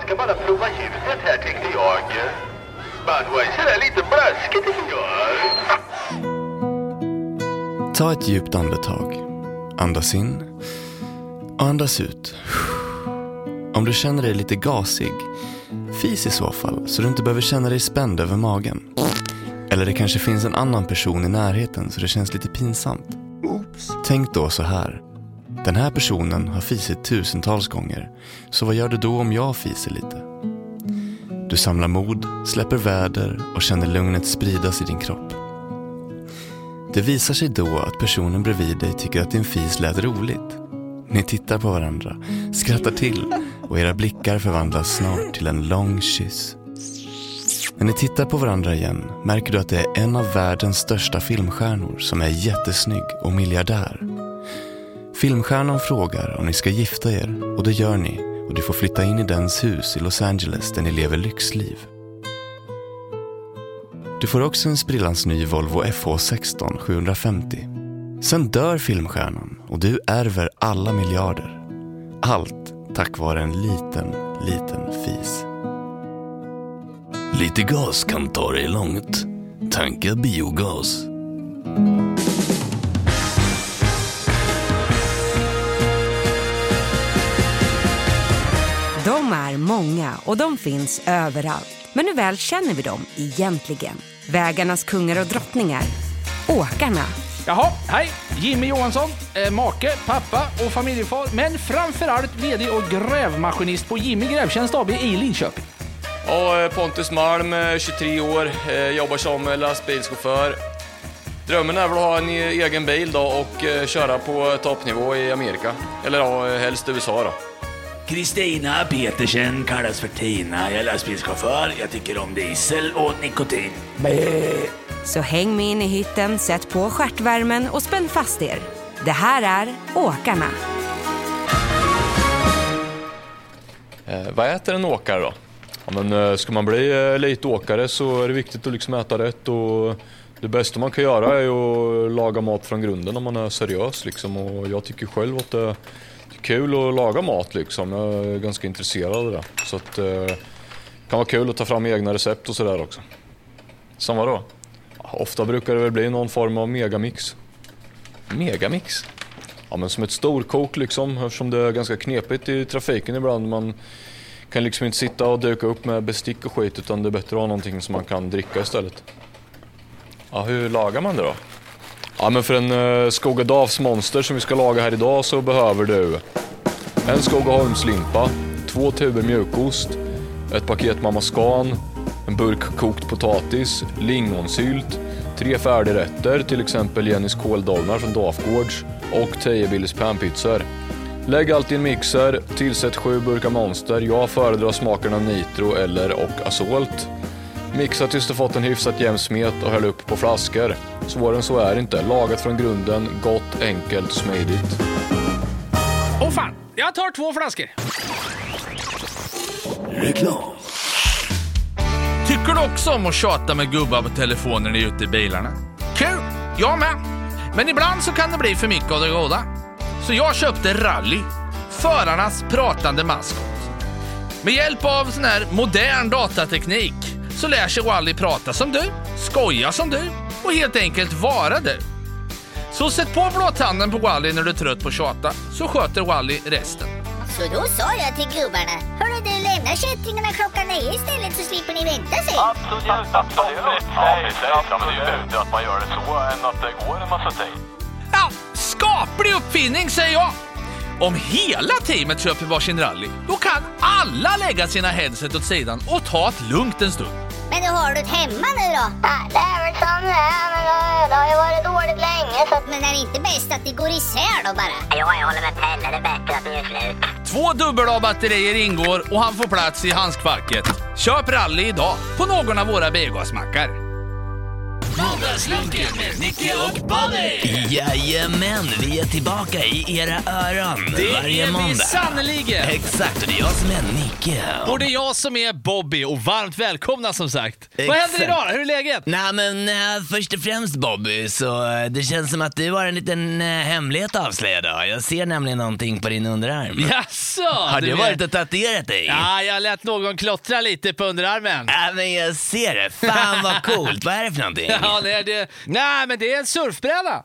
jag ska bara prova ljudet här tänkte jag. Budweiser är lite blaskig tycker jag. Ta ett djupt andetag. Andas in och andas ut. Om du känner dig lite gasig, fis i så fall så du inte behöver känna dig spänd över magen. Eller det kanske finns en annan person i närheten så det känns lite pinsamt. Tänk då så här. Den här personen har fisit tusentals gånger, så vad gör du då om jag fiser lite? Du samlar mod, släpper väder och känner lugnet spridas i din kropp. Det visar sig då att personen bredvid dig tycker att din fis lät roligt. Ni tittar på varandra, skrattar till och era blickar förvandlas snart till en lång kyss. När ni tittar på varandra igen märker du att det är en av världens största filmstjärnor som är jättesnygg och miljardär. Filmstjärnan frågar om ni ska gifta er och det gör ni och du får flytta in i dens hus i Los Angeles där ni lever lyxliv. Du får också en sprillans ny Volvo FH16 750. Sen dör filmstjärnan och du ärver alla miljarder. Allt tack vare en liten, liten fis. Lite gas kan ta dig långt. Tanka biogas. Många och de finns överallt. Men hur väl känner vi dem egentligen? Vägarnas kungar och drottningar. Åkarna. Jaha, hej! Jimmy Johansson, eh, make, pappa och familjefar, men framförallt VD och grävmaskinist på Jimmy Grävtjänst AB i Linköping. Ja, eh, Pontus Malm, eh, 23 år, eh, jobbar som lastbilschaufför. Drömmen är väl att ha en egen bil då och eh, köra på toppnivå i Amerika. Eller ja, eh, helst USA då. Kristina Petersen kallas för Tina. Jag är lastbilschaufför. Jag tycker om diesel och nikotin. Så häng med in i hytten, sätt på stjärtvärmen och spänn fast er. Det här är Åkarna. Eh, vad äter en åkare då? Ja, men, eh, ska man bli eh, elitåkare så är det viktigt att liksom äta rätt och det bästa man kan göra är att laga mat från grunden om man är seriös. Liksom. Och jag tycker själv att det är kul att laga mat. Liksom. Jag är ganska intresserad av det. Så att, eh, kan vara kul att ta fram egna recept och sådär också. Som vadå? Ofta brukar det väl bli någon form av megamix. Megamix? Ja, men som ett storkok liksom, eftersom det är ganska knepigt i trafiken ibland. Man kan liksom inte sitta och duka upp med bestick och skit utan det är bättre att ha någonting som man kan dricka istället. Ja, hur lagar man det då? Ja, men för en eh, uh, Skogadavs monster som vi ska laga här idag så behöver du en Skogaholmslimpa, två tuber mjukost, ett paket Mamma Scan, en burk kokt potatis, lingonsylt, tre färdigrätter, till exempel Jennys kåldolmar från Dafgårds och 10 Billys panpizzor. Lägg allt i en mixer, tillsätt sju burkar Monster. Jag föredrar smakerna Nitro eller och asolt. Mixa tills du fått en hyfsat jämn smet och häll upp på flaskor. Svårare än så är det inte. Lagat från grunden, gott, enkelt, smidigt. Åh fan, jag tar två flaskor. Reklam. Tycker du också om att tjata med gubbar på telefonen när ni är ute i bilarna? Kul! Jag med. Men ibland så kan det bli för mycket av det goda. Så jag köpte Rally, förarnas pratande maskot. Med hjälp av sån här modern datateknik så lär sig Wally prata som du, skoja som du och helt enkelt vara du. Så sätt på blåtanden på Wally när du är trött på att tjata, så sköter Wally resten. Så då sa jag till gubbarna, hörru du lämna kättringarna klockan nio istället så slipper ni vänta sig. Absolut, absolut. Ja, precis. Ja, men det är ju bättre att man gör det så än att det går en massa tid. Ja, skaplig uppfinning säger jag! Om hela teamet köper varsin rally, då kan alla lägga sina headset åt sidan och ta det lugnt en stund. Men hur har du det hemma nu då? Ja, det är väl som det är, men det- det har ju varit dåligt länge. Så... Men är det inte bäst att det går isär då bara? Jo, jag håller med Pelle. Det är bättre att det gör slut. Två dubbel A-batterier ingår och han får plats i handskfacket. Köp rally idag på någon av våra biogasmackar. Fredagslunken med Nicke och Bobby! Jajamän, vi är tillbaka i era öron Det varje är måndag. sannerligen! Exakt, och det är jag som är Nicke. Och det är jag som är Bobby och varmt välkomna som sagt. Vad händer Exakt. idag? Hur är läget? Nej men eh, först och främst Bobby, så eh, det känns som att du har en liten eh, hemlighet att avslöja idag. Jag ser nämligen någonting på din underarm. Jaså? Har du varit och tatuerat dig? Ja, jag lät någon klottra lite på underarmen. Ja, men jag ser det. Fan vad coolt. vad är det för någonting? Ja, nej, det, nej, men det är en surfbräda.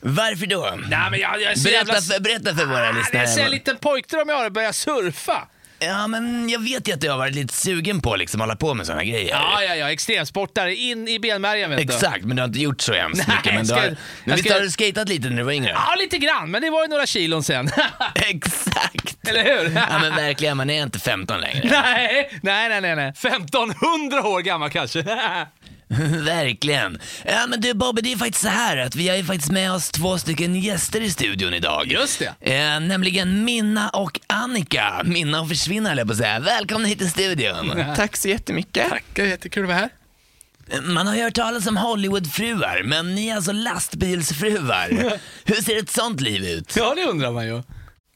Varför då? Nej, men jag, jag är så Berätta jävla... för, berätta för våra Ah, Det är en lyssnare. liten pojkdröm jag har att börja surfa. Ja men jag vet ju att du har varit lite sugen på att liksom hålla på med såna grejer. Ja, ja, ja. Extremsportare in i benmärgen vet du. Exakt, men du har inte gjort så hemskt Nej, mycket. Men du har, men jag visst ska- har du skatat lite när du var yngre? Ja, lite grann, men det var ju några kilon sen. Exakt. Eller hur? Ja men verkligen, man är inte 15 längre. Nej, nej, nej, nej, nej. 1500 år gammal kanske. verkligen. Ja men du Bobby, det är faktiskt så här att vi har ju faktiskt med oss två stycken gäster i studion idag. Just det. Eh, nämligen Minna och Annika. Minna och försvinna höll jag på att säga. Välkomna hit till studion. Tack så jättemycket. Tackar, jättekul att vara här. Man har ju hört talas om Hollywoodfruar, men ni är alltså lastbilsfruar. Hur ser ett sånt liv ut? Ja, det undrar man ju.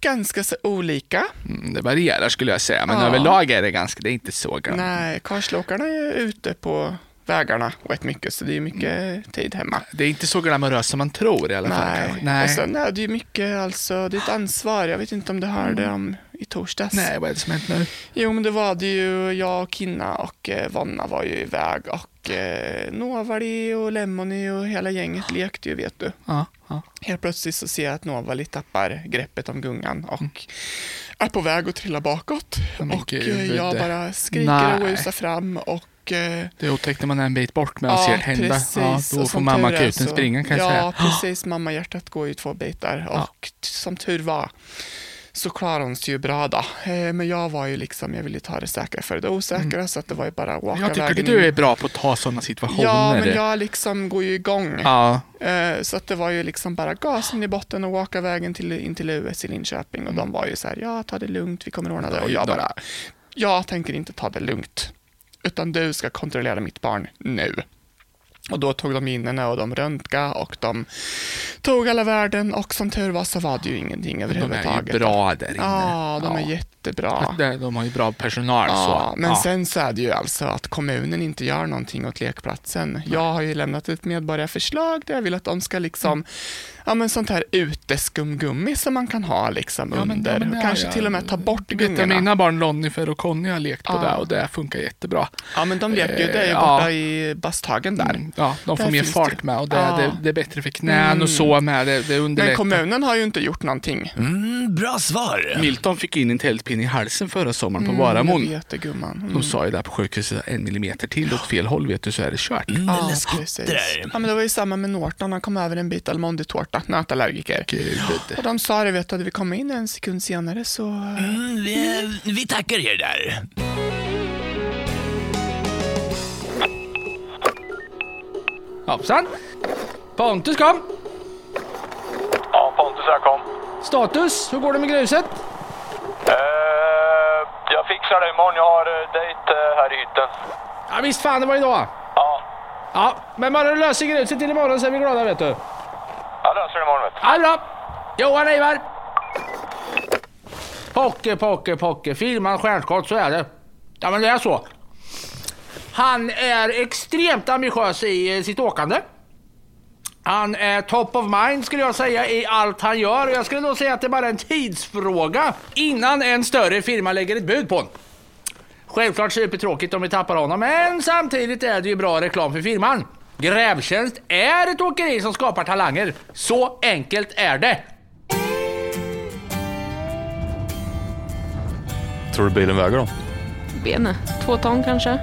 Ganska så olika. Mm, Det varierar skulle jag säga, men Ja. överlag är det ganska, det är inte så gammalt. Nej, karlslåkarna är ju ute på vägarna rätt mycket, så det är mycket tid hemma. Det är inte så glamoröst som man tror i alla fall. Nej. kanske. Nej. och sen är det ju mycket, alltså, det är ett ansvar. Jag vet inte om du hörde om i torsdags. Nej, vad är det som hänt nu? Jo, men det var det ju, jag och Kinna och eh, Vonna var ju iväg och eh, Novali och Lemony och hela gänget lekte ju, vet du. Ja, ja. Helt plötsligt så ser jag att Novali tappar greppet om gungan och är på väg att trilla bakåt. Men och gud. eh, jag bara skriker och Nej. rusar fram och eh, Det är otäckt när man är en bit bort men ser det hända. precis. Ja, då får mamma akuten så- springa kan jag Ja, säga. precis. Mamma hjärtat går ju i två bitar Ja. och som tur var så klarade hon sig ju bra då. Eh, Men jag var ju liksom, jag ville ta det säkra för det osäkra så att det var ju bara att walka Jag tycker vägen du är bra på att ta sådana situationer. Ja, men jag liksom går ju igång. Ja, Eh, Så att det var ju liksom bara gasen i botten och walka vägen till, in till US i Linköping och de var ju så här, ja ta det lugnt, vi kommer ordna det. Och jag bara, jag tänker inte ta det lugnt, utan du ska kontrollera mitt barn nu. Och då tog de in henne och de röntgade och de tog alla värden och som tur var så var det ju ingenting de är överhuvudtaget. ju bra där inne. Ja, de är jättebra. De har ju bra personal. Ja, så. men ja. sen så är det ju alltså att kommunen inte gör någonting åt lekplatsen. Jag har ju lämnat ett medborgarförslag där jag vill att de ska liksom, ja men sånt här uteskumgummi som man kan ha liksom Ja, men- under. ja, men kanske jag. till och med ta bort Du vet gungorna. mina barn Lonnifer och Conny har lekt på Ja. det och det funkar jättebra. Ja men de leker ju, det är ju Eh, borta ja. i Basthagen där. Mm, Ja, de får Där mer finns fart med och det, Ja. det, det är bättre för knän Mm. och så med. Det, det Men underlättar. kommunen har ju inte gjort någonting. Mm, bra svar. Milton fick in en tältpinne i halsen förra sommaren på Mm, Varamon. gumman. Mm. De sa ju där på sjukhuset en millimeter till åt fel håll vet du så är det kört. Mm, Ja, precis. Ja, men det var ju samma med Norton. Han kom över en bit Almondi-tårta, nötallergiker. Gud. Och de sa det, vet du, hade vi kommit in en sekund senare så... Mm, vi, vi tackar er där. Hoppsan. Pontus kom. Ja, Pontus här kom. Status, hur går det med gruset? Eh, jag fixar det imorgon. Jag har uh, dejt eh, här i hytten. Ja visst fan det var idag. Ja, Ja, men bara du löser gruset till imorgon så är vi glada vet du jag det bra. Johan Ivar. Pocke, pocke, pocke. Filmar stjärnskott, så är det. Ja, men det är så. Han är extremt ambitiös i eh, sitt åkande. Han är top of mind skulle jag säga i allt han gör. Och jag skulle nog säga att det är bara en tidsfråga innan en större firma lägger ett bud på honom. Självklart supertråkigt om vi tappar honom, men samtidigt är det ju bra reklam för firman. Grävtjänst är ett åkeri som skapar talanger. Så enkelt är det. Tror du bilen väger då? Bene. Två ton kanske?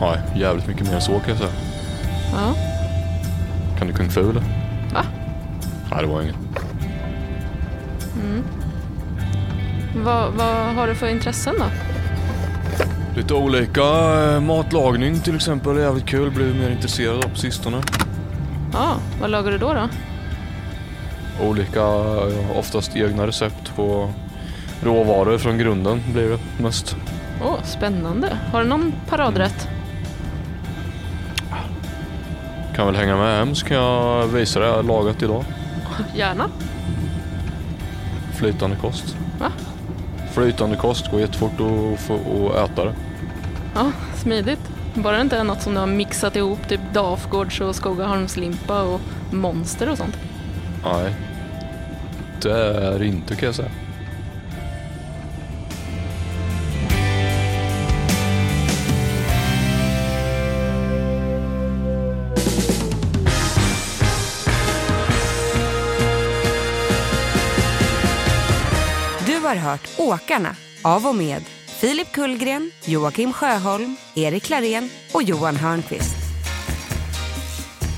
Ja, jävligt mycket mer än så kan jag säga. Ja. Kan du kung fu eller? Va? Nej, det var inget. Vad, vad har du för intressen då? Lite olika. eh, Matlagning till exempel är jävligt kul. Blivit mer intresserad av på sistone. Ja, vad lagar du då då? Olika, eh, oftast egna recept på råvaror från grunden blir det mest. Åh, spännande. Har du någon paradrätt? Kan väl hänga med hem så kan jag visa dig. Jag lagat idag. Gärna. Flytande kost. Va? Flytande kost går jättefort att, få, att äta det. Ja, smidigt. Bara det inte är något som du har mixat ihop, typ Dafgårds och Skogaholmslimpa och monster och sånt. Nej. Det är inte kan jag säga. Du har hört Åkarna av och med Filip Kullgren, Joakim Sjöholm, Erik Larén och Johan Hörnqvist.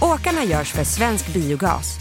Åkarna görs för Svensk Biogas